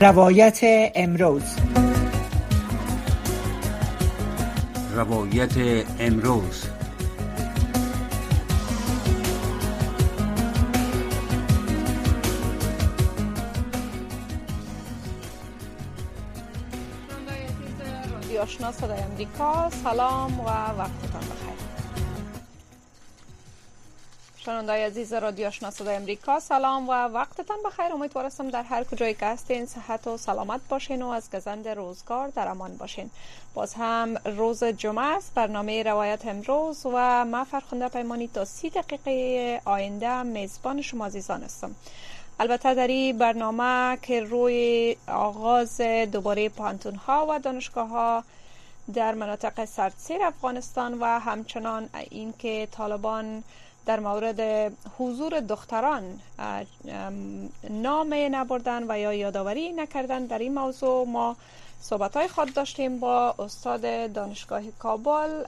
روایت امروز. روایت امروز. آشنا صدای امریکا. سلام و وقتتان بخیر. شنوندای عزیز رادیو آشنا صدای امریکا سلام و وقتتان بخیر. امیدوارم در هر کجای که هستین صحت و سلامت باشین و از گزند روزگار در امان باشین. باز هم روز جمعه است برنامه روایت امروز و ما فرخنده پیمانی تا سی دقیقه آینده میزبان شما عزیزان هستم. البته در این برنامه که روی آغاز دوباره پانتون ها و دانشگاه ها در مناطق سردسیر افغانستان و همچنان اینکه طالبان در مورد حضور دختران نام نبردن و یا یادآوری نکردن در این موضوع ما صحبت های خود داشتیم با استاد دانشگاه کابل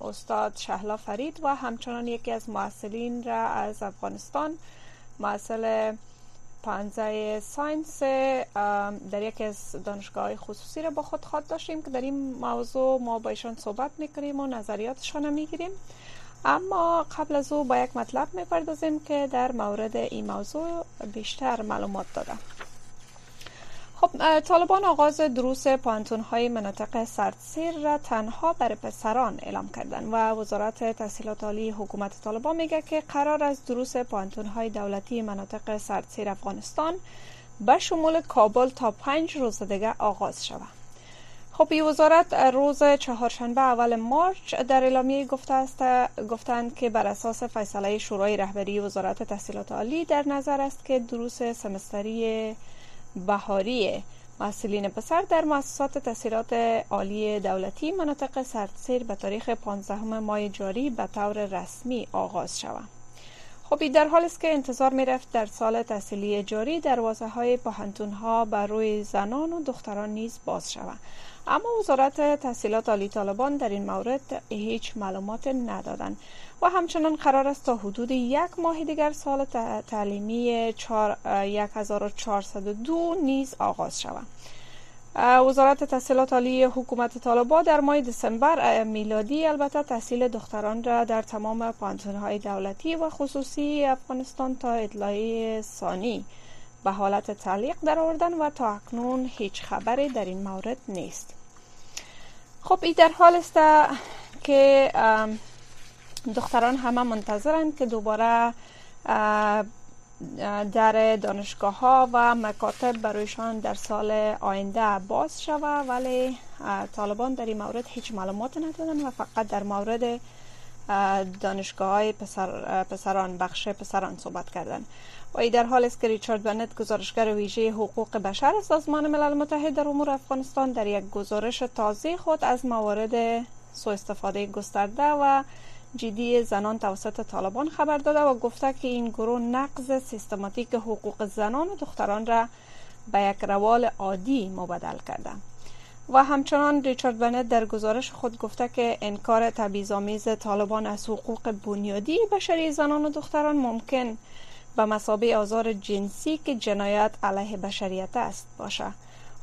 استاد شهلا فرید و همچنان یکی از معسلین را از افغانستان معسل پانزه ساینس در یکی از دانشگاه خصوصی را با خود خود داشتیم که در این موضوع ما با ایشان صحبت می‌کنیم و نظریاتشان می‌گیریم. اما قبل از او با یک مطلب می‌پردازیم که در مورد این موضوع بیشتر معلومات دادم خب طالبان آغاز دروس پانتون های مناطق سردسیر را تنها برای پسران اعلام کردن و وزارت تحصیلات عالی حکومت طالبان میگه که قرار از دروس پانتون های دولتی مناطق سردسیر افغانستان به شمول کابل تا پنج روز دیگه آغاز شود. خب وزارت روز چهارشنبه اول مارچ در اعلامیه گفته است گفتند که بر اساس فیصله شورای رهبری وزارت تحصیلات عالی در نظر است که دروس سمستری بهاری محصلین پسر در مؤسسات تحصیلات عالی دولتی مناطق سردسیر به تاریخ 15 ماه جاری به طور رسمی آغاز شود. خب در حال است که انتظار می رفت در سال تحصیلی جاری دروازه های پهنتون ها بر روی زنان و دختران نیز باز شود اما وزارت تحصیلات عالی طالبان در این مورد هیچ معلومات ندادند و همچنان قرار است تا حدود یک ماه دیگر سال تعلیمی 1402 نیز آغاز شود. وزارت تحصیلات عالی حکومت طالبان در ماه دسامبر میلادی البته تحصیل دختران را در تمام های دولتی و خصوصی افغانستان تا اطلاعی ثانی به حالت تعلیق در آوردن و تا اکنون هیچ خبری در این مورد نیست. خب این در حال است که دختران همه منتظرند که دوباره در دانشگاه ها و مکاتب برایشان در سال آینده باز شود ولی طالبان در این مورد هیچ معلومات ندادن و فقط در مورد دانشگاه های پسر، پسران بخش پسران صحبت کردن. و ای در حال است که ریچارد بنت گزارشگر ویژه حقوق بشر سازمان ملل متحد در امور افغانستان در یک گزارش تازه خود از موارد سوء استفاده گسترده و جدی زنان توسط طالبان خبر داده و گفته که این گروه نقض سیستماتیک حقوق زنان و دختران را به یک روال عادی مبدل کرده. و همچنان ریچارد بنت در گزارش خود گفته که انکار تبعیض‌آمیز طالبان از حقوق بنیادی بشری زنان و دختران ممکن به مسابه آزار جنسی که جنایت علیه بشریت است باشه.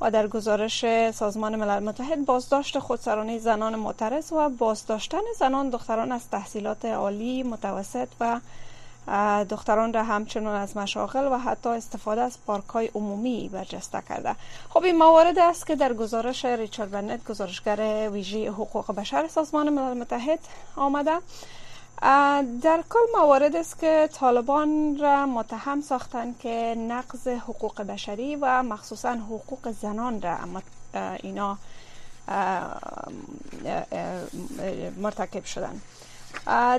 و در گزارش سازمان ملل متحد بازداشت خودسرانه زنان معترض و بازداشتن زنان دختران از تحصیلات عالی متوسط و دختران را همچنان از مشاغل و حتی استفاده از پارک های عمومی برجسته کرده. خب این موارد است که در گزارش ریچارد بنت گزارشگر ویژه حقوق بشر سازمان ملل متحد آمده. در کل موارد است که طالبان را متهم ساختند که نقض حقوق بشری و مخصوصا حقوق زنان را اینا مرتکب شدن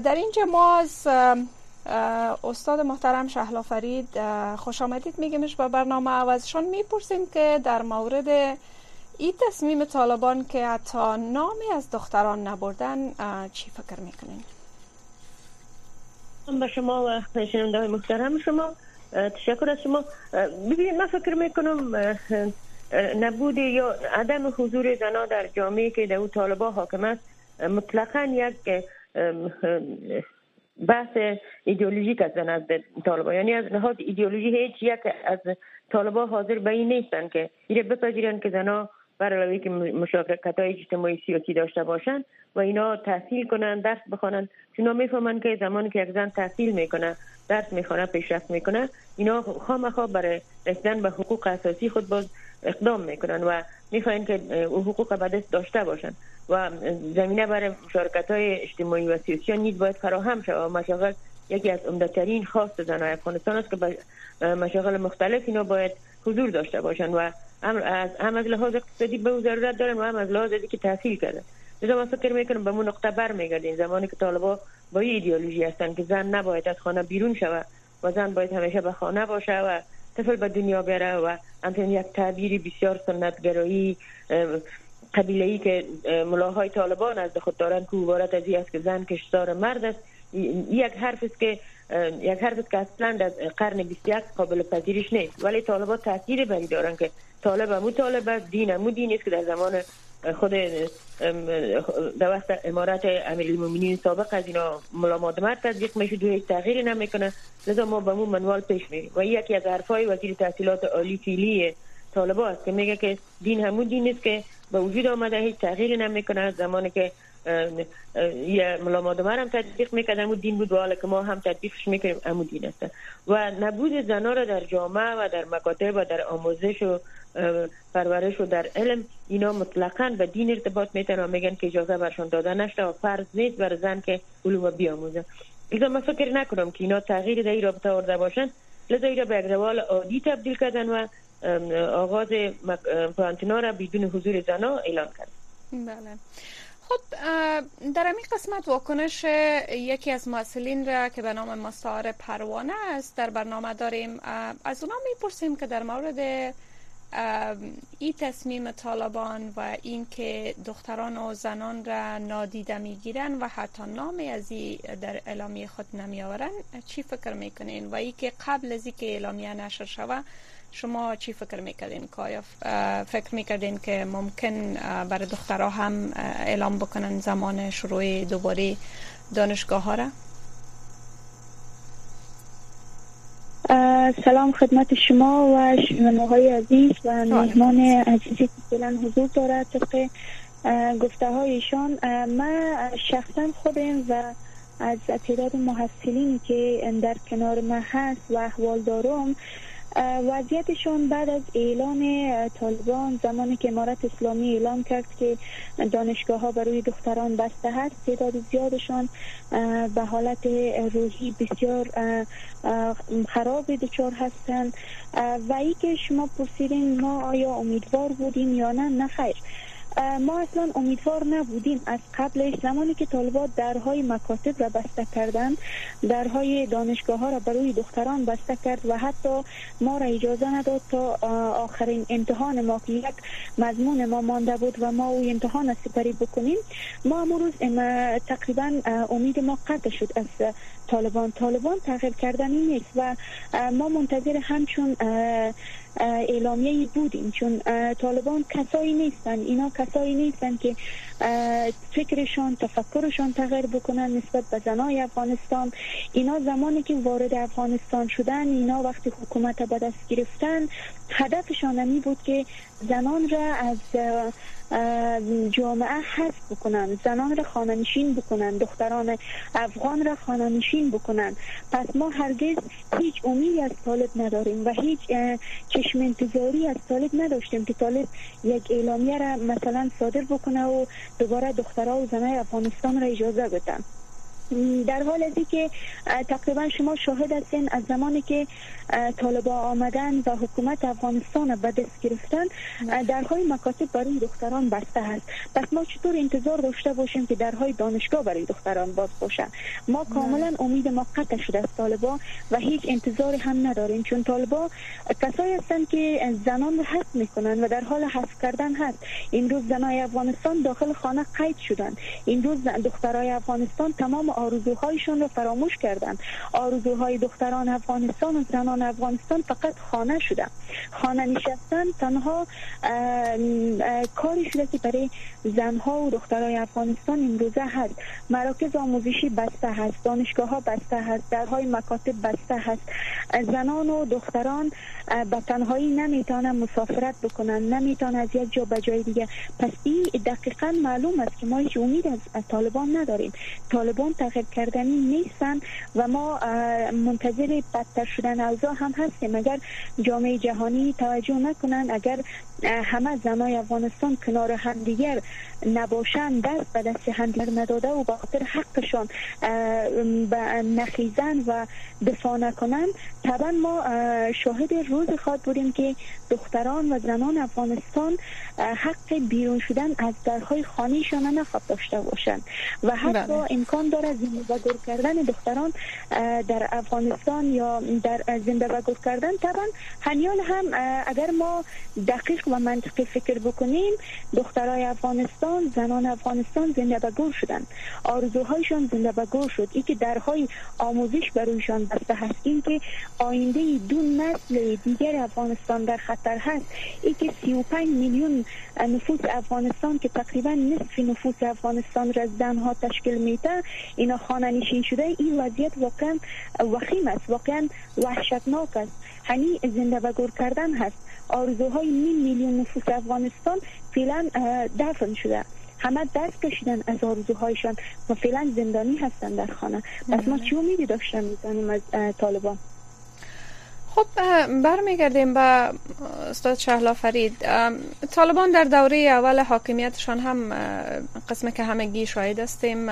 در اینجا ما از استاد محترم شهلا فرید خوش آمدید میگیمش به برنامه و ازشان می‌پرسیم که در مورد این تصمیم طالبان که حتی نامی از دختران نبردن چی فکر می‌کنین؟ به شما و شنونده های محترم شما تشکر از شما. ببینید من فکر می‌کنم نبود یا عدم حضور زنا در جامعه که در طالبا حاکم است مطلقا یک بحث ایدئولوژیک هستن از طالبان یعنی از لحاظ ایدئولوژی هیچ یک از طالبان حاضر به این نیستن که ایره بپذیرن که زنا برای که مشارکت های اجتماعی سیاسی داشته باشن و اینا تحصیل کنن درس بخوانن چون می‌فهمن که زمانی که یک زن تحصیل می‌کنه درس می‌خوانه پیشرفت می‌کنه اینا خامخا برای رسیدن به حقوق اساسی خود باز اقدام می‌کنن و می‌خواین که حقوق به داشته باشن. و زمینه برای مشارکت های اجتماعی و سیاسی نیز باید فراهم شود. و مشاغل یکی از عمدهترین خواست زنای افغانستان است که مشاغل مختلف اینا باید حضور داشته باشن و هم از لحاظ اقتصادی به ضرورت دارن و هم از لحاظ که تحصیل کردن. لذا من فکر می‌کنم به مون نقطه بر میگردیم زمانی که طالبا با این ایدئولوژی هستن که زن نباید از خانه بیرون شود و زن باید همیشه به خانه باشه و طفل به دنیا بره و همچنین یک تعبیری بسیار سنتگرایی قبیله ای که ملاهای طالبان از خود دارن که از است که زن کشتار مرد است. یک حرف است که یک حرف که اصلا در قرن 21 قابل پذیرش نیست. ولی طالبان تاثیر بری دارن که طالب مو طالب دین مو دین است که در زمان خود در وقت امارت امیرالمومنین سابق از اینا ملا مادمر تطبیق می‌شد و هیچ تغییری نمی‌کنه. لذا ما به منوال پیش میریم. و یکی از حرفای وزیر تحصیلات عالی فیلی طالبا است که میگه که دین همون دین است که به وجود آمده هیچ تغییری نمی‌کنه. زمانی که ملا مادمر هم تطبیق می‌کرد همون دین بود و حالا که ما هم تطبیقش می‌کنیم همون دین است و نبود زنا را در جامعه و در مکاتب و در آموزش و پرورش و در علم اینا مطلقا به دین ارتباط میتن و میگن که اجازه برشان داده نشده و فرض نیست بر زن که علوم بیاموزه لذا من فکر نکنم که اینا تغییر در این رابطه آورده باشن لذا اینا به یک عادی تبدیل کردن و آغاز پانتینا را بدون حضور زنا اعلان کرد بله خب در این قسمت واکنش یکی از مسئولین را که به نام مستعار پروانه است در برنامه داریم. از اونا می‌پرسیم که در مورد این تصمیم طالبان و اینکه دختران و زنان را نادیده می‌گیرن و حتی نامی از در اعلامیه خود نمیآورن چی فکر می‌کنین؟ و ای که قبل از اینکه اعلامیه نشر شوه شما چی فکر می‌کردین؟ که فکر می‌کردین که ممکن برای دخترها هم اعلام بکنن زمان شروع دوباره دانشگاه ها را سلام خدمت شما و شنوهای عزیز و مهمان عزیزی که فعلا حضور دارد. طبق گفته هایشان من شخصا خودم و از تعداد محصلینی که در کنار من هست و احوال دارم وضعیتشون بعد از اعلان طالبان زمانی که امارت اسلامی اعلام کرد که دانشگاه ها برای دختران بسته هست تعداد زیادشان به حالت روحی بسیار خراب دچار هستند. و ای که شما پرسیدین ما آیا امیدوار بودیم یا نه نه خیر. ما اصلا امیدوار نبودیم از قبلش زمانی که طالبات درهای مکاتب را بسته کردن درهای دانشگاه ها را برای دختران بسته کرد و حتی ما را اجازه نداد تا آخرین امتحان ما که یک مضمون ما مانده بود و ما او امتحان سپری بکنیم. ما امروز تقریبا امید ما قطع شد از طالبان. طالبان تغییر کردنی نیست و ما منتظر همچون اعلامیه بودیم چون طالبان کسایی نیستن. اینا کسایی نیستن که فکرشان تفکرشان تغییر بکنن نسبت به زنای افغانستان. اینا زمانی که وارد افغانستان شدن اینا وقتی حکومت به دست گرفتن هدفشان نمی بود که زنان را از جامعه حذف بکنن زنان را خانه بکنن دختران افغان را خانه بکنن پس ما هرگز هیچ امیدی از طالب نداریم و هیچ چشم انتظاری از طالب نداشتیم که طالب یک اعلامیه را مثلا صادر بکنه و دوباره دخترها و زنای افغانستان را اجازه بدن در حال ازی که تقریبا شما شاهد هستین از زمانی که طالبا آمدن و حکومت افغانستان به دست گرفتن. درهای مکاتب برای دختران بسته هست پس ما چطور انتظار داشته باشیم که درهای دانشگاه برای دختران باز باشه؟ ما کاملا امید ما قطع شده از طالبا و هیچ انتظار هم نداریم. چون طالبا کسایی هستند که زنان رو حذف می‌کنن و در حال حذف کردن هست. این روز زنای افغانستان داخل خانه قید شدن این روز دخترای افغانستان تمام آرزوهایشان را فراموش کردند آرزوهای دختران افغانستان و زنان افغانستان فقط خانه شده. خانه نشستن تنها کاری شده که برای زنها و دخترای افغانستان امروزه هست. مراکز آموزشی بسته هست. دانشگاه ها بسته هست. درهای مکاتب بسته هست. زنان و دختران به تنهایی نمی‌تونن مسافرت بکنن. نمی‌تونن از یک جا به جای دیگه. پس این دقیقا معلوم است که ما هیچ امید از طالبان نداریم. طالبان تغییر کردنی نیستن و ما منتظر بدتر شدن اوضاع هم هستیم اگر جامعه جهانی توجه نکنن اگر همه زنای افغانستان کنار همدیگر نباشند دست به دست همدیگر نداده و خاطر حقشان نخیزن و دفاع نکنن طبعا ما شاهد روز خواد بودیم که دختران و زنان افغانستان حق بیرون شدن از درهای خانیشان نخواد داشته باشند و حتی بله. امکان داره زنده گور کردن دختران در افغانستان یا در زنده گور کردن طبعا هنیال هم اگر ما دقیق و منطقی فکر بکنیم دخترای افغانستان زنان افغانستان زنده به گور شدن. آرزوهایشان زنده به گور شد. ای که درهای آموزش برویشان بسته هست. این که آینده دو نسل دیگر افغانستان در خطر هست. ای که 35 میلیون نفوس افغانستان که تقریبا نصف نفوس افغانستان را زنها تشکیل میده اینا خانه نشین شده این وضعیت واقعا وخیم است واقعا وحشتناک است. هنی زنده به گور کردن هست. آرزوهای نیم میلیون نفوس افغانستان فعلا دفن شده. همه دست کشیدن از آرزوهایشان. و فعلا زندانی هستن در خانه. پس ما چی امیدی داشتن می‌زنیم از طالبان؟ خب برمیگردیم به استاد شهلا فرید. طالبان در دوره اول حاکمیتشان هم قسم که همگی شاهد هستیم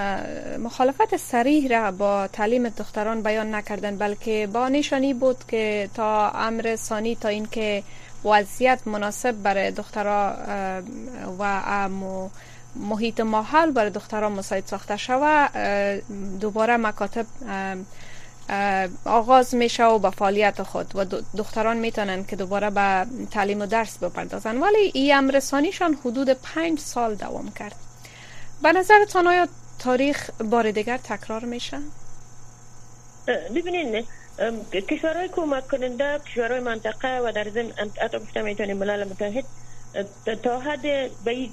مخالفت سریح را با تعلیم دختران بیان نکردن بلکه با نشانی بود که تا امر ثانی تا اینکه وضعیت مناسب برای دخترها و محیط ماحول برای دختران مساعد ساخته شود دوباره مکاتب آغاز میشه و به فعالیت خود و دختران می‌تونن که دوباره به تعلیم و درس بپردازن. ولی این امرسانیشان حدود پنج سال دوام کرد. به نظرتان آیا تاریخ بار دیگر تکرار میشه؟ ببینین کشورهای کمک کننده کشورهای منطقه و در ضمن حتی گفتم می‌تونیم ملل متحد تا حد به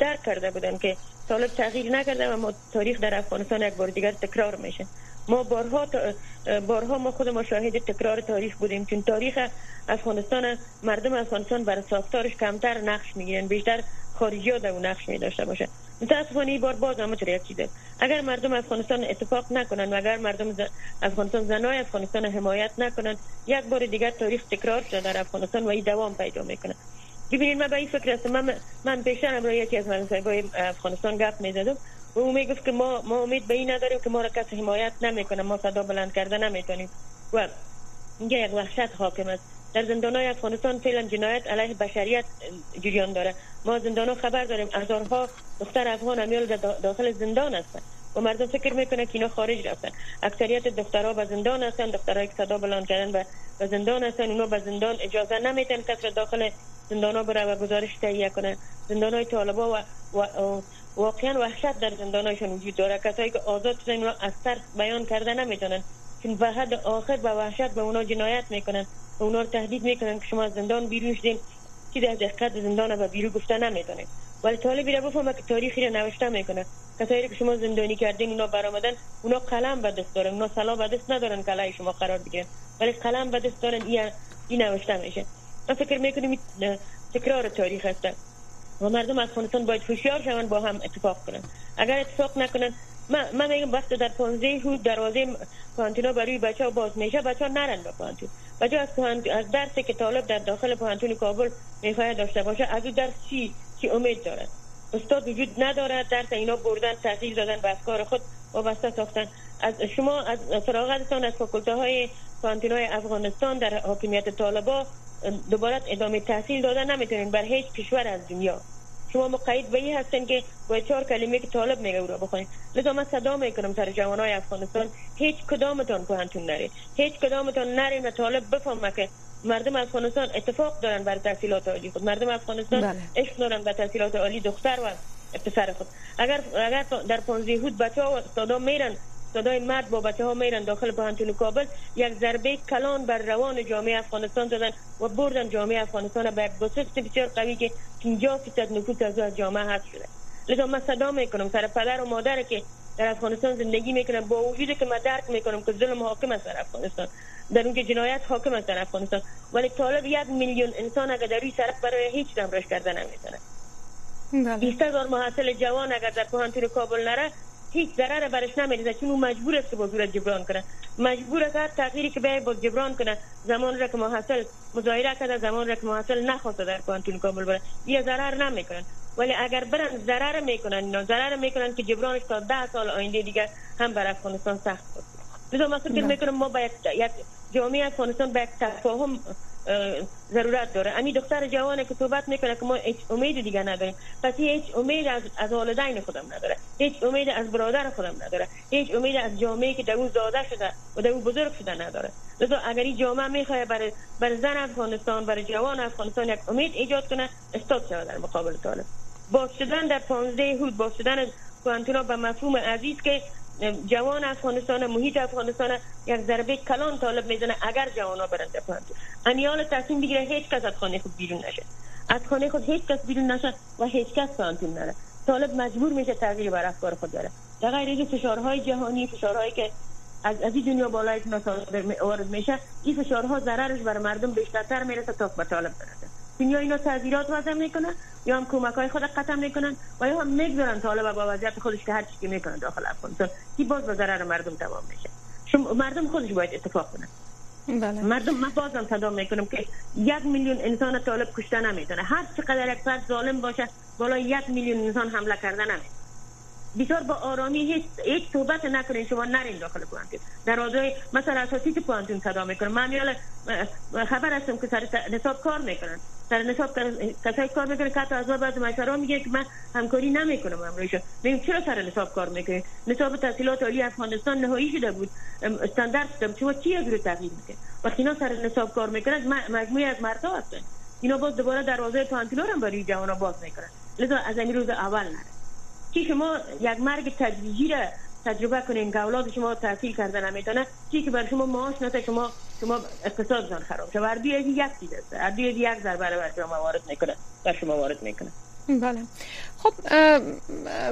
درک کرده بودن که طالب تغییر نکرده و ما تاریخ در افغانستان یک بار دیگر تکرار میشه. ما بارها بارها ما خود مشاهد تکرار تاریخ بودیم چون تاریخ افغانستان مردم افغانستان بر ساختارش کمتر نقش می‌گیرن بیشتر خارجی ها در اون نقش می داشته باشه. متاسفانه این بار باز هم یک اگر مردم افغانستان اتفاق نکنن و اگر مردم افغانستان زنای افغانستان حمایت نکنن یک بار دیگر تاریخ تکرار شده در افغانستان و این دوام پیدا می‌کنه. ببینید من به این فکر هستم. من, من پیشتر را یکی از من افغانستان گپ می‌زدم. او می‌گفت که ما ما امید به این نداریم که ما را کسی حمایت نمی‌کنه. ما صدا بلند کرده نمی‌تونیم. و اینجا یک وحشت حاکم است. در زندان های افغانستان فعلا جنایت علیه بشریت جریان داره. ما زندان ها خبر داریم. هزارها دختر افغان امیال داخل زندان هستن. و مردم فکر می‌کنه که اینا خارج رفتن. اکثریت دخترها به زندان هستن. دخترایی که صدا بلند کردن به زندان هستن. اونا به زندان اجازه نمیتن کسی داخل زندان ها بره و گزارش تهیه کنه. زندان های طالبا و, و واقعا وحشت در زندانشون وجود داره کسایی که آزاد شدن از ترس بیان کرده نمی‌تونن چون به حد آخر به وحشت به اونا جنایت می‌کنن و اونا تهدید می‌کنن که شما زندان بیرون شدین. چیزی از دقت زندان و بیرون گفته نمی‌تونید ولی طالبی را بفهمه که تاریخی را نوشته می‌کنه. کسایی که شما زندانی کردین اونا برآمدن اونا قلم به دست دارن اونا سلا به دست ندارن که شما قرار بگیرن. ولی قلم به دست دارن این این نوشته میشه. من فکر می‌کنم تکرار تاریخ هست و مردم افغانستان باید هوشیار شوند با هم اتفاق کنند. اگر اتفاق نکنن من میگم وقتی در 15 حود دروازه پانتونا برای بچه ها باز میشه بچه ها نرن به پانتون بچه از, از درسی که طالب در داخل پانتون کابل می‌خواهد داشته باشه از او درس چی چی امید دارد؟ استاد وجود ندارد درس اینا بردن تحصیل دادن به کار خود وابسته ساختن. از شما از فراغتتان از فاکولته های های افغانستان در حاکمیت طالبا دوباره ادامه تحصیل دادن نمی‌تونین بر هیچ کشور از دنیا. شما مقید به این هستین که با چهار کلمه که طالب میگه او را بخونید لذا من صدا می‌کنم سر جوانای افغانستان هیچ کدامتان پوهنتون نرید هیچ کدامتان نرین و طالب بفهمه که مردم افغانستان اتفاق دارن بر تحصیلات عالی خود. مردم افغانستان بله. عشق دارن به تحصیلات عالی دختر و پسر خود. اگر اگر در 15 هود بچه ها استادا میرن صدای مرد با بچه ها میرن داخل پانتون کابل. یک ضربه کلان بر روان جامعه افغانستان دادن و بردن جامعه افغانستان به بسیط بسیار قوی که 50 فیصد نفوذ از جامعه هست شده. لذا من صدا می‌کنم سر پدر و مادر که در افغانستان زندگی می‌کنم با وجودی که من درک می‌کنم که ظلم حاکم است در افغانستان. در اونجا جنایت حاکم است در افغانستان. ولی طالب یک میلیون انسان اگر در روی سرک برای هیچ دم رش کرده نمی‌تونه بله. 20 هزار محصل جوان اگر در پوهنتون کابل نره هیچ ضرر برش نمی‌رسه چون اون مجبور است که با زورت جبران کنه. مجبور است هر تغییری که بیای با جبران کنه زمان را که محصل مظاهره کرده زمان را که محصل نخواسته در پوهنتون کابل بره یه ضرر نمی‌کنن. ولی اگر برن ضرر می‌کنن اینا ضرر می‌کنن که جبرانش تا ده سال آینده دیگه هم بر افغانستان سخت بود لذا من فکر می‌کنم ما باید یک جامعه افغانستان به تفاهم ضرورت داره. امی دختر جوانه که صحبت می‌کنه که ما هیچ امید دیگه نداریم. پس هیچ امید از از والدین خودم نداره. هیچ امید از برادر خودم نداره. هیچ امید از جامعه که در اون زاده شده و در اون بزرگ شده نداره. لذا اگر این جامعه می‌خواد برای بر زن افغانستان برای جوان افغانستان یک امید ایجاد کنه استاد شود در مقابل طالب. باز شدن در 15 هود باز شدن کوانتونا به مفهوم عزیز که جوان افغانستان محیط افغانستان یک ضربه کلان طالب می‌زنه اگر جوانا برند پانتون انیال تصمیم بگیره هیچ کس از خانه خود بیرون نشه. از خانه خود هیچ کس بیرون نشه و هیچ کس پانتون نره. طالب مجبور میشه تغییر بر افکار خود داره در غیر فشارهای جهانی فشارهایی که از از این دنیا بالای وارد میشه این فشارها ضررش بر مردم بیشترتر می‌رسه تا به طالب برسه. دنیا اینا تعذیرات وضع می‌کنن یا هم کمک های خود قطع می‌کنن و یا هم می‌گذارن طالب با وضعیت خودش که هر چی می‌کنن داخل افغانستان. کی باز به ضرر مردم تمام میشه. شما مردم خودش باید اتفاق کنن بله. مردم من بازم صدا می‌کنم که یک میلیون انسان طالب کشته نمی‌تونه. هر چقدر یک فرد ظالم باشه بالای یک میلیون انسان حمله کرده نمی‌تونه. بسیار با آرامی هیچ هیچ صحبت نکنین شما نرین داخل پوانتون در آزای مثلا اساسی که پوانتون صدا می‌کنم من خبر هستم که سر نصاب کار می‌کنن. سر نصاب کسایی کار می‌کنه که از بعد مشورا میگه که من همکاری نمی‌کنم امروز میگم چرا سر نصاب کار می‌کنه نصاب تحصیلات عالی افغانستان نهایی شده بود. استاندارد شده شما چی از رو تغییر می‌کنه وقتی اینا سر نصاب کار می‌کنن مجموعه از مردا هستن. اینا باز دوباره دروازه پانتون رو برای جوانا باز می‌کنن. لذا از این روز اول نره چی شما یک مرگ تدریجی را تجربه کنین که اولاد شما تحصیل کرده نمی‌تونه چی که بر شما معاش نده شما شما اقتصادتان خراب شد. اردی یک چیز است. اردی یک ضربه بر شما وارد می‌کنه. بر شما وارد می‌کنه. بله. خب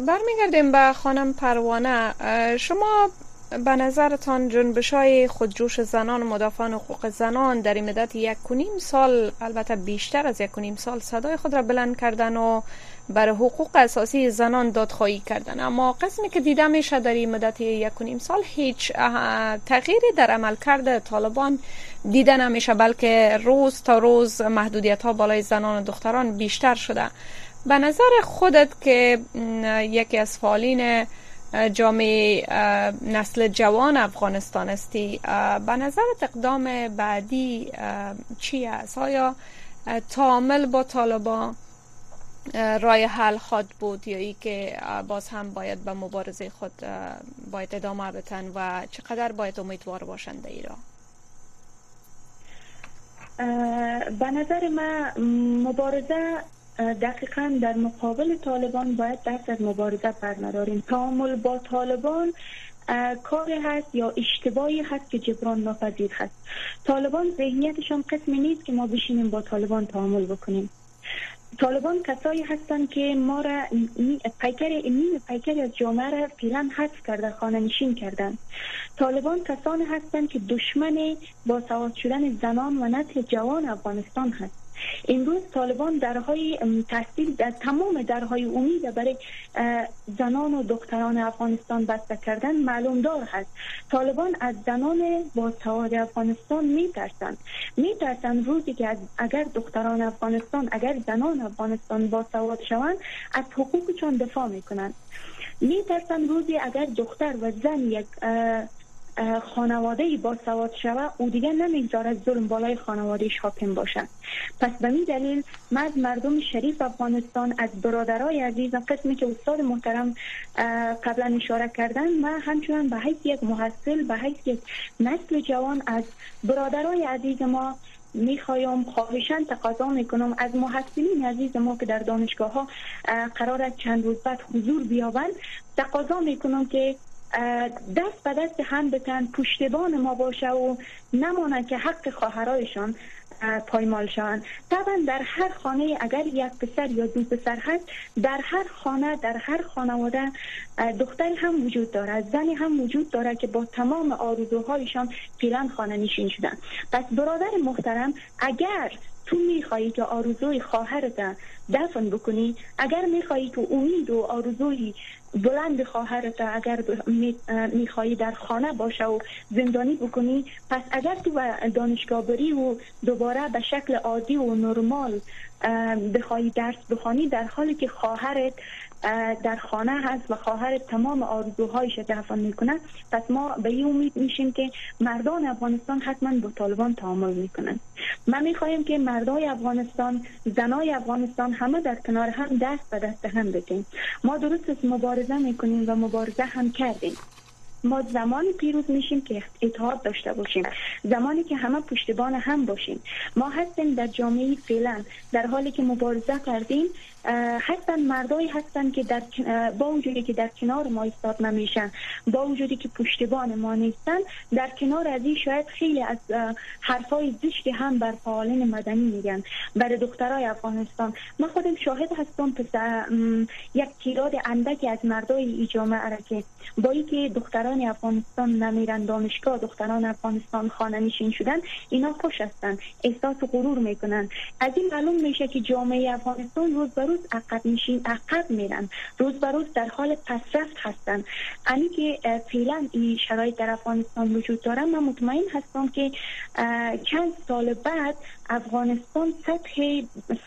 برمیگردیم به خانم پروانه. شما به نظرتان جنبش های خودجوش زنان و مدافعان حقوق زنان در این مدت یک کنیم سال البته بیشتر از یک کنیم سال صدای خود را بلند کردن و بر حقوق اساسی زنان دادخواهی کردن. اما قسمی که دیده میشه در این مدت یک کنیم سال هیچ تغییری در عمل کرده طالبان دیده نمیشه بلکه روز تا روز محدودیت ها بالای زنان و دختران بیشتر شده. به نظر خودت که یکی از فعالین جامعه نسل جوان افغانستان استی به نظر اقدام بعدی چی است آیا تعامل با طالبان رای حل خود بود یا ای که باز هم باید به مبارزه خود باید ادامه بتن و چقدر باید امیدوار باشند ایران به نظر من مبارزه دقیقا در مقابل طالبان باید دست از مبارزه بر نداریم. تعامل با طالبان کاری هست یا اشتباهی هست که جبران ناپذیر هست. طالبان ذهنیتشان قسمی نیست که ما بشینیم با طالبان تعامل بکنیم. طالبان کسایی هستند که ما را پیکر نیم پیکر از جامعه را فعلا حذف کرده خانه نشین کردن طالبان کسانی هستند که دشمن با سواد شدن زنان و نسل جوان افغانستان هست. امروز طالبان درهای تحصیل در تمام درهای امید برای زنان و دختران افغانستان بسته کردن معلوم دار هست. طالبان از زنان با سواد افغانستان می ترسند می ترسند روزی که اگر دختران افغانستان اگر زنان افغانستان با سواد شوند از حقوقشان دفاع می کنند می ترسند روزی اگر دختر و زن یک خانواده با سواد شوه او دیگه نمی‌گذارد ظلم بالای خانوادهش حاکم باشد. پس به می دلیل من مردم شریف افغانستان از برادرای عزیز قسمی که استاد محترم قبلا اشاره کردن من همچنان به حیث یک محصل به حیث یک نسل جوان از برادرای عزیز ما می‌خوایم خواهشان تقاضا می‌کنم از محصلین عزیز ما که در دانشگاه ها قرار چند روز بعد حضور بیابند. تقاضا می‌کنم که دست به دست هم بتن پشتبان ما باشه و نمانه که حق خواهرایشان پایمال شوند طبعا در هر خانه اگر یک پسر یا دو پسر هست در هر خانه در هر خانواده دختری هم وجود دارد زنی هم وجود دارد که با تمام آرزوهایشان فعلا خانه نشین شدن. پس برادر محترم اگر تو میخوایی که آرزوی خواهرت دفن بکنی اگر میخوایی که امید و آرزوی بلند خواهرت اگر میخوایی در خانه باشه و زندانی بکنی پس اگر تو دانشگاه بری و دوباره به شکل عادی و نرمال بخوایی درس بخوانی در حالی که خواهرت در خانه هست و خواهر تمام آرزوهایش دفن می‌کنه پس ما به این امید میشیم که مردان افغانستان حتما با طالبان تعامل می‌کنن ما می‌خواهیم که مردای افغانستان زنای افغانستان همه در کنار هم دست به دست هم بدیم ما درست مبارزه می‌کنیم و مبارزه هم کردیم. ما زمانی پیروز میشیم که اتحاد داشته باشیم. زمانی که همه پشتبان هم باشیم. ما هستیم در جامعه فعلا در حالی که مبارزه کردیم. هستن مردایی هستن که در با وجودی که در کنار ما ایستاد نمیشن با وجودی که پشتبان ما نیستن در کنار از این شاید خیلی از حرفای زشتی هم بر فعالین مدنی میگن. برای دخترای افغانستان. ما خودم شاهد هستم پس یک تیراد اندکی از مردای ای جامعه را که با که دختران افغانستان نمیرن دانشگاه دختران افغانستان خانه نشین شدن اینا خوش هستن. احساس غرور می‌کنن. از این معلوم میشه که جامعه افغانستان روز به عقب میشین عقب میرن روز به روز در حال پسرفت هستن انی که فعلا این شرایط در افغانستان وجود داره من مطمئن هستم که چند سال بعد افغانستان سطح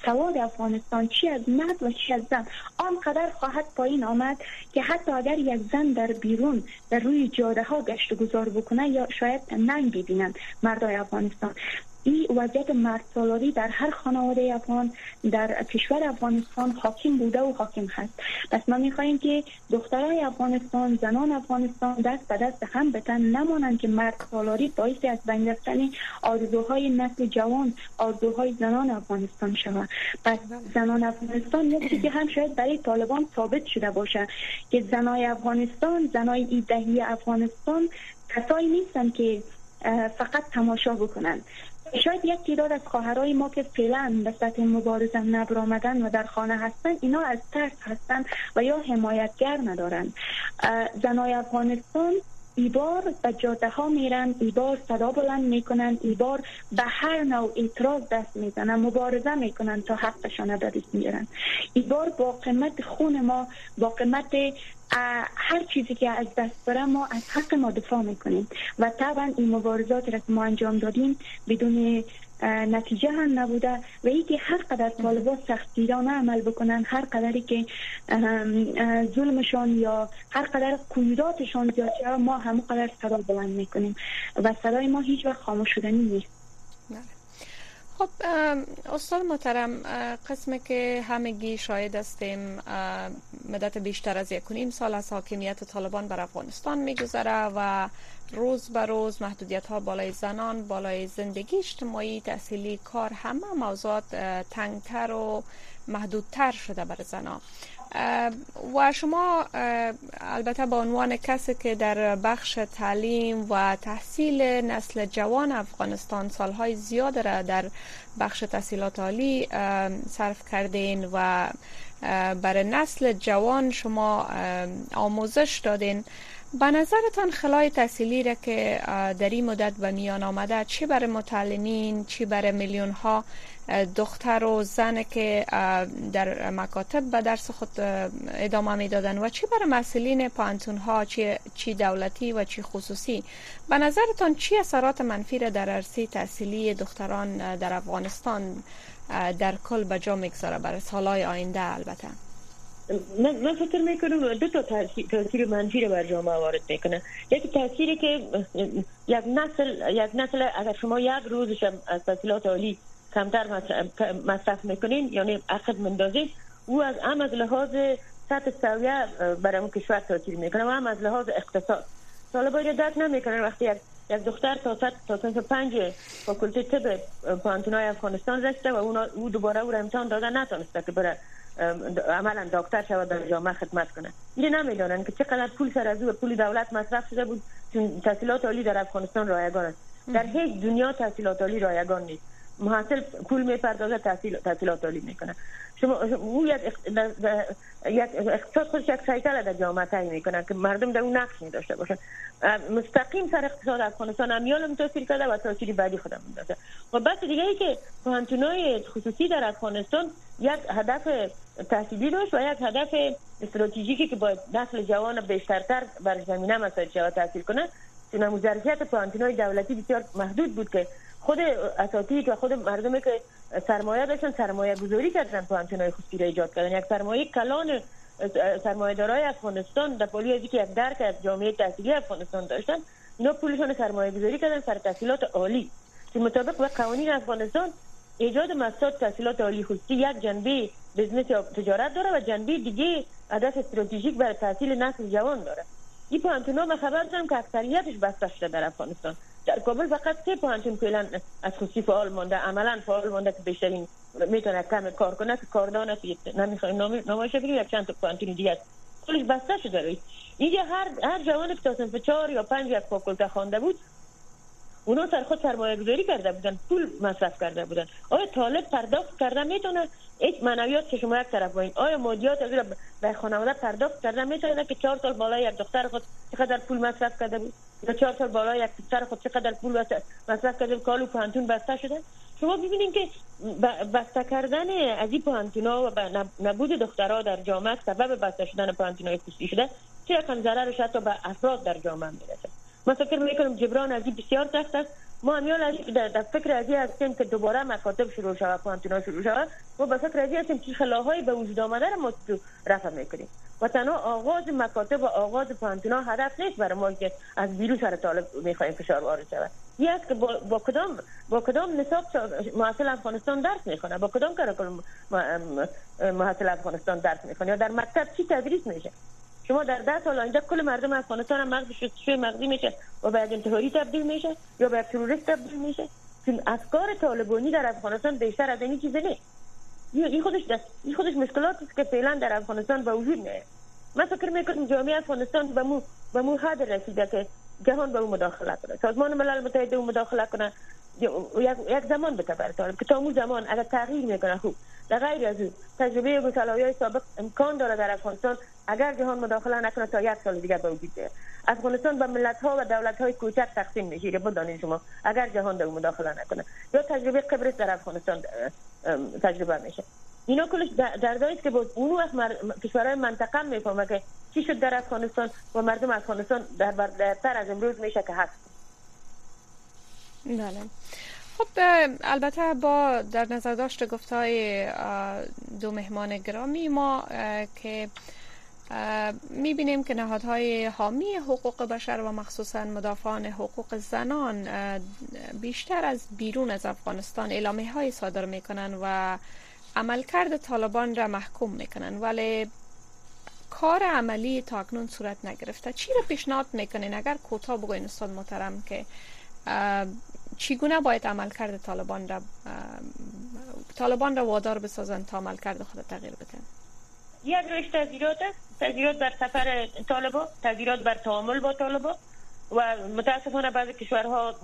سواد افغانستان چی از مرد و چی از زن آنقدر خواهد پایین آمد که حتی اگر یک زن در بیرون در روی جاده ها گشت گذار بکنه یا شاید ننگ ببینن مردای افغانستان. این وضعیت مرد سالاری در هر خانواده افغان در کشور افغانستان حاکم بوده و حاکم هست. پس ما می‌خواهیم که دخترای افغانستان زنان افغانستان دست به دست هم بتن نمانند که مرد سالاری باعث از بین رفتن آرزوهای نسل جوان آرزوهای زنان افغانستان شود. پس زنان افغانستان یک چیزی هم شاید برای طالبان ثابت شده باشه که زنای افغانستان زنای ایدهی افغانستان کسایی نیستن که فقط تماشا بکنن شاید یک تعداد از خواهرای ما که فعلا به سطح مبارزه نبر و در خانه هستن اینا از ترس هستن و یا حمایتگر ندارن. زنای افغانستان ایبار به جاده ها میرن ایبار صدا بلند می‌کنن ایبار به هر نوع اعتراض دست می‌زنن مبارزه می‌کنن تا حقشان به دست میرن ایبار با قیمت خون ما با قیمت هر چیزی که از دست بره ما از حق ما دفاع می‌کنیم و طبعا این مبارزات را که ما انجام دادیم بدون نتیجه هم نبوده و اینکه هر قدر طالبا سختگیرانه عمل بکنن هر قدری که ظلمشان یا هر قدر قیوداتشان زیاد ما هم قدر صدا بلند می‌کنیم و صدای ما هیچ وقت خاموش شدنی نیست. خب استاد محترم قسم که همگی شاهد هستیم مدت بیشتر از یک نیم سال از حاکمیت طالبان بر افغانستان میگذره و روز به روز محدودیت ها بالای زنان بالای زندگی اجتماعی تحصیلی کار همه موضوعات تنگتر و محدودتر شده بر زنان. و شما البته به عنوان کسی که در بخش تعلیم و تحصیل نسل جوان افغانستان سالهای زیاد را در بخش تحصیلات عالی صرف کردین و برای نسل جوان شما آموزش دادین. به نظرتان خلای تحصیلی را که در این مدت به میان آمده چی برای متعلمین چی برای میلیون ها دختر و زن که در مکاتب به درس خود ادامه می‌دادن و چی برای مسئولین پانتون ها چی, چی دولتی و چی خصوصی؟ به نظرتان چی اثرات منفی را در عرصه تحصیلی دختران در افغانستان در کل به جا می‌گذاره برای سالهای آینده؟ البته من فکر می‌کنم دو تا تاثیر منفی رو بر جامعه وارد می‌کنه. یکی تاثیری که یک نسل یک نسل اگر شما یک روزش از تحصیلات عالی کمتر مصرف می‌کنین یعنی عقد مندازید او از هم از لحاظ سطح سویه برای اون کشور تاثیر می‌کنه. و هم از لحاظ اقتصاد. طالبا درک نمی‌کنن. وقتی یک یک دختر تا سطح تا پنج فاکولته طب پانتونای افغانستان رسیده و او دوباره او را امتحان داده نتونسته که بره عملا دکتر شود در جامعه خدمت کنه. این نمی‌دانن که چقدر پول سر از پول دولت مصرف شده بود تحصیلات عالی در افغانستان رایگان است. در هیچ دنیا تحصیلات عالی رایگان نیست. محصل پول می‌پردازه تحصیل تحصیلات عالی می‌کنه. شما او یک اقتصاد خودش یک سایکل در جامعه تعیین می‌کنه که مردم در اون نقش می داشته باشن مستقیم سر اقتصاد افغانستان امیال تاثیر کرده و تاثیر بعدی خودم داشته و بس دیگه ای که پانتونای خصوصی در افغانستان یک هدف تحصیلی داشت و یک هدف استراتژیکی که باید نسل جوان بیشترتر بر زمینه مسائل شود تحصیل کنه. چون ظرفیت پانتونای دولتی بسیار محدود بود که خود اساتید و خود مردمی که سرمایه داشتن سرمایه گذاری کردن پانتونای خصوصی را ایجاد کردن. یک سرمایه کلان سرمایه دارای افغانستان در پولی از یک درک از جامعه تحصیلی افغانستان داشتن اینا پولشون سرمایه گذاری کردن سر تحصیلات عالی. که مطابق به قوانین افغانستان ایجاد مؤسسات تحصیلات عالی خصوصی یک جنبه بزنس یا تجارت داره و جنبه دیگه هدف استراتژیک برای تحصیل نسل جوان داره. این پانتونا من خبر دارم که اکثریتش بسته شده در افغانستان. در کابل فقط سه پانتون فعلا از خصوصی فعال مانده عملا فعال مانده که بیشترین می‌تونه کم کار کنه که کاردان است نمی‌خوایم نمایش بگیریم یک چند تا پانتون دیگه است. کلش بسته شده اینجا هر هر جوانی که تا صنف چهار یا پنج یک فاکولته خوانده بود اونا سر خود سرمایه گذاری کرده بودن پول مصرف کرده بودن. آیا طالب پرداخت کرده می‌تونه هیچ منویات که شما یک طرف باین آیا مادیات از به خانواده پرداخت کرده می‌تونه که چهار سال بالای یک دختر خود چقدر پول مصرف کرده بود؟ یا چهار سال بالای یک پسر خود چقدر پول مصرف کرده بود؟ کالو پانتون بسته شده؟ شما ببینید که بسته کردن از این پانتونا و نبود دخترها در جامعه سبب بسته شدن پانتونای خصوصی شده چه رقم ضررش حتی به افراد در جامعه می‌رسه. من فکر می‌کنم جبران از این بسیار سخت است. ما از در, در فکر ازی هستیم که دوباره مکاتب شروع شود پانتونا شروع شود. ما به فکر ازی هستیم که خلاهای به وجود آمده را ما رفع می‌کنیم. و تنها آغاز مکاتب و آغاز پانتونا هدف نیست برای ما که از بیرون سر طالب می‌خوایم فشار وارد شود. یه است که با, با کدام با کدام نصاب محصل افغانستان درس می‌خونه؟ با کدام کارکل محصل افغانستان درس می‌خونه؟ یا در مکتب چی تدریس میشه؟ شما در ده سال آینده کل مردم افغانستان مغز شوی مغزی میشه و به انتحاری تبدیل میشه یا به تروریست تبدیل میشه. چون افکار طالبانی در افغانستان بیشتر از این چیزی نیست. این خودش این خودش مشکلاتی است که فعلا در افغانستان به وجود میاد من فکر می‌کنم جامعه افغانستان به مو به مو حد رسیده که جهان به اون مداخله کنه. سازمان ملل متحد اون مداخله کنه. یک زمان به طالب که تا اون زمان اگر تغییر می‌کنه خوب. در غیر از تجربه های سابق امکان داره در افغانستان اگر جهان مداخله نکنه تا یک سال دیگر به وجود افغانستان به ملت ها و دولت های کوچک تقسیم میشه بدانید شما. اگر جهان در مداخله نکنه یا تجربه قبرس در افغانستان تجربه میشه. اینا کلش دردایی که بود اون وقت. کشورهای منطقه می‌فهمه که چی شد در افغانستان و مردم افغانستان در برتر از امروز میشه که هست بله. خب البته با در نظر داشت گفتای دو مهمان گرامی ما که می‌بینیم که نهادهای حامی حقوق بشر و مخصوصا مدافعان حقوق زنان بیشتر از بیرون از افغانستان اعلامیه های صادر می‌کنن و عملکرد طالبان را محکوم می‌کنن. ولی کار عملی تا اکنون صورت نگرفته. چی را پیشنهاد می‌کنین؟ اگر کوتاه بگوین استاد محترم که چگونه باید عملکرد طالبان را طالبان را وادار بسازند تا عملکرد خود تغییر بدن یک روش تغییرات است بر سفر طالبان تغییرات بر تعامل با طالبان و متاسفانه بعضی کشورها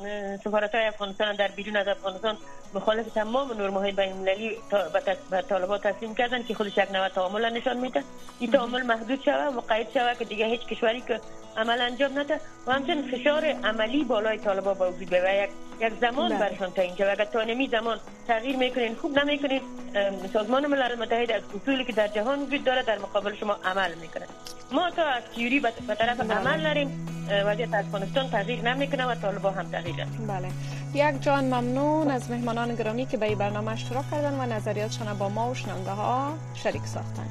سفارت های افغانستان در بیرون از افغانستان مخالف تمام نرمه های بین المللی به طالبان تسلیم کردن که خودش یک نوع تعامل نشان میده این تعامل محدود شود و قید شود که دیگه هیچ کشوری که عمل انجام نده. و همچنین فشار عملی بالای طالبان با وجود و یک یک زمان. برشان تا اینجا اگر تا نمی زمان تغییر می‌کنین خوب نمی‌کنین سازمان ملل متحد از اصولی که در جهان وجود داره در مقابل شما عمل می‌کنه. ما تا از تیوری به طرف بله. عمل نریم. وضعیت افغانستان تغییر نمی‌کنه و طالبان هم تغییر بله. یک جان ممنون از مهمانان گرامی که به این برنامه اشتراک کردن و نظریاتشان با ما و شنونده ها شریک ساختن.